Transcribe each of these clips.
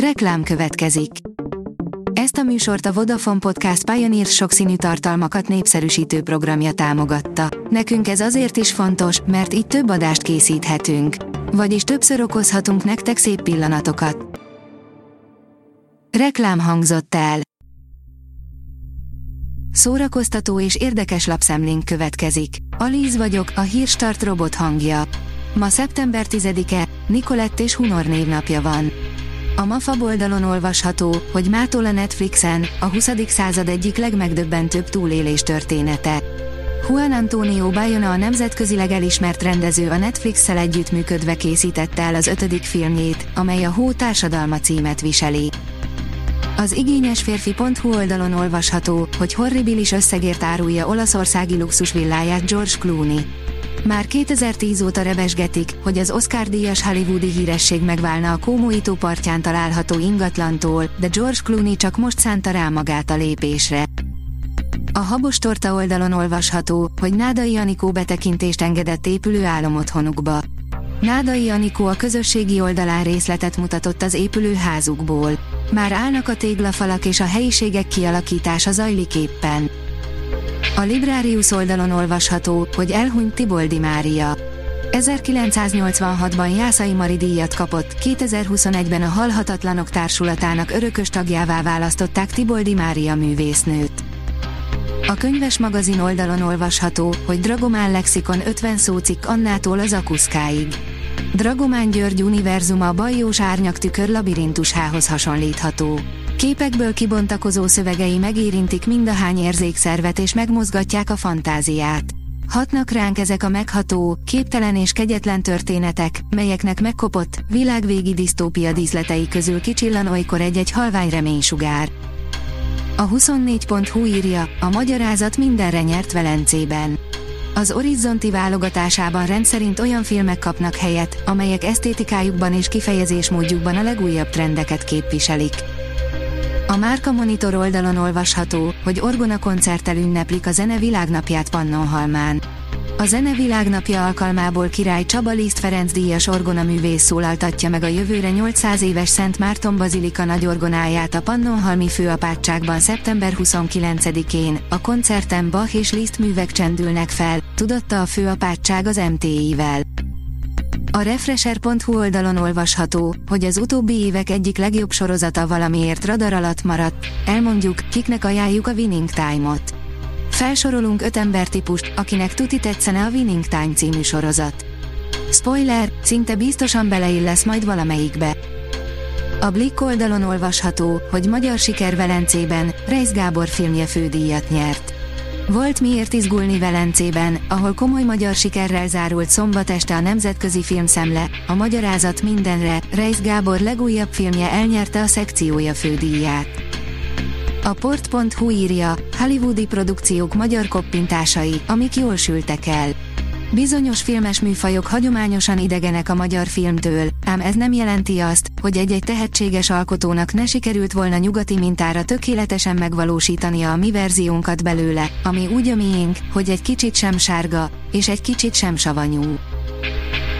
Reklám következik. Ezt a műsort a Vodafone Podcast Pioneer sokszínű tartalmakat népszerűsítő programja támogatta. Nekünk ez azért is fontos, mert így több adást készíthetünk. Vagyis többször okozhatunk nektek szép pillanatokat. Reklám hangzott el. Szórakoztató és érdekes lapszemlénk következik. Alíz vagyok, a hírstart robot hangja. Ma szeptember 10-e, Nikolett és Hunor névnapja van. A MAFA oldalon olvasható, hogy mától a Netflixen a 20. század egyik legmegdöbbentőbb túlélés története. Juan Antonio Bayona a nemzetközileg elismert rendező a Netflix-szel együttműködve készítette el az ötödik filmjét, amely a Hó társadalma címet viseli. Az igényes férfi.hu oldalon olvasható, hogy horribilis összegért árulja olaszországi luxusvilláját George Clooney. Már 2010 óta rebesgetik, hogy az Oscar-díjas hollywoodi híresség megválna a Kómoító partján található ingatlantól, de George Clooney csak most szánta rá magát a lépésre. A Habos Torta oldalon olvasható, hogy Nádai Anikó betekintést engedett épülő álomotthonukba. Nádai Anikó a közösségi oldalán részletet mutatott az épülő házukból. Már állnak a téglafalak és a helyiségek kialakítása zajlik éppen. A Librarius oldalon olvasható, hogy elhunyt Tiboldi Mária. 1986-ban Jászai Mari díjat kapott, 2021-ben a Halhatatlanok Társulatának örökös tagjává választották Tiboldi Mária művésznőt. A könyves magazin oldalon olvasható, hogy Dragomán lexikon 50 szócikk Annától az Akuszkáig. Dragomán György univerzuma a bajós árnyaktükör labirintusához hasonlítható. Képekből kibontakozó szövegei megérintik mindahány érzékszervet és megmozgatják a fantáziát. Hatnak ránk ezek a megható, képtelen és kegyetlen történetek, melyeknek megkopott, világvégi disztópia díszletei közül kicsillan olykor egy-egy halvány reménysugár. A 24.hu írja, a magyarázat mindenre nyert Velencében. Az Horizonti válogatásában rendszerint olyan filmek kapnak helyet, amelyek esztétikájukban és kifejezésmódjukban a legújabb trendeket képviselik. A Márka Monitor oldalon olvasható, hogy Orgona koncerttel ünneplik a zene világnapját Pannonhalmán. A zene világnapja alkalmából király Csaba Liszt Ferenc díjas orgona művész szólaltatja meg a jövőre 800 éves Szent Márton Bazilika nagy orgonáját a Pannonhalmi főapátságban szeptember 29-én. A koncerten Bach és Liszt művek csendülnek fel, tudotta a főapátság az MTI-vel. A Refresher.hu oldalon olvasható, hogy az utóbbi évek egyik legjobb sorozata valamiért radar alatt maradt, elmondjuk, kiknek ajánljuk a Winning Time-ot. Felsorolunk öt embertípust, akinek tuti tetszene a Winning Time című sorozat. Spoiler, szinte biztosan beleillesz majd valamelyikbe. A Blick oldalon olvasható, hogy magyar siker Velencében, Reis Gábor filmje fődíjat nyert. Volt miért izgulni Velencében, ahol komoly magyar sikerrel zárult szombat este a Nemzetközi Filmszemle, a Magyarázat mindenre, Reis Gábor legújabb filmje elnyerte a szekciója fődíját. A port.hu írja, hollywoodi produkciók magyar koppintásai, amik jól sültek el. Bizonyos filmes műfajok hagyományosan idegenek a magyar filmtől, ám ez nem jelenti azt, hogy egy-egy tehetséges alkotónak ne sikerült volna nyugati mintára tökéletesen megvalósítania a mi verziónkat belőle, ami úgy a miénk, hogy egy kicsit sem sárga, és egy kicsit sem savanyú.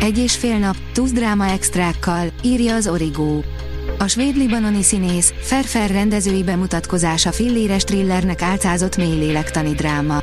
Egy és fél nap, túsz dráma extrákkal, írja az Origó. A svéd-libanoni színész, Ferfer rendezői bemutatkozása filléres thrillernek álcázott mély lélektani dráma.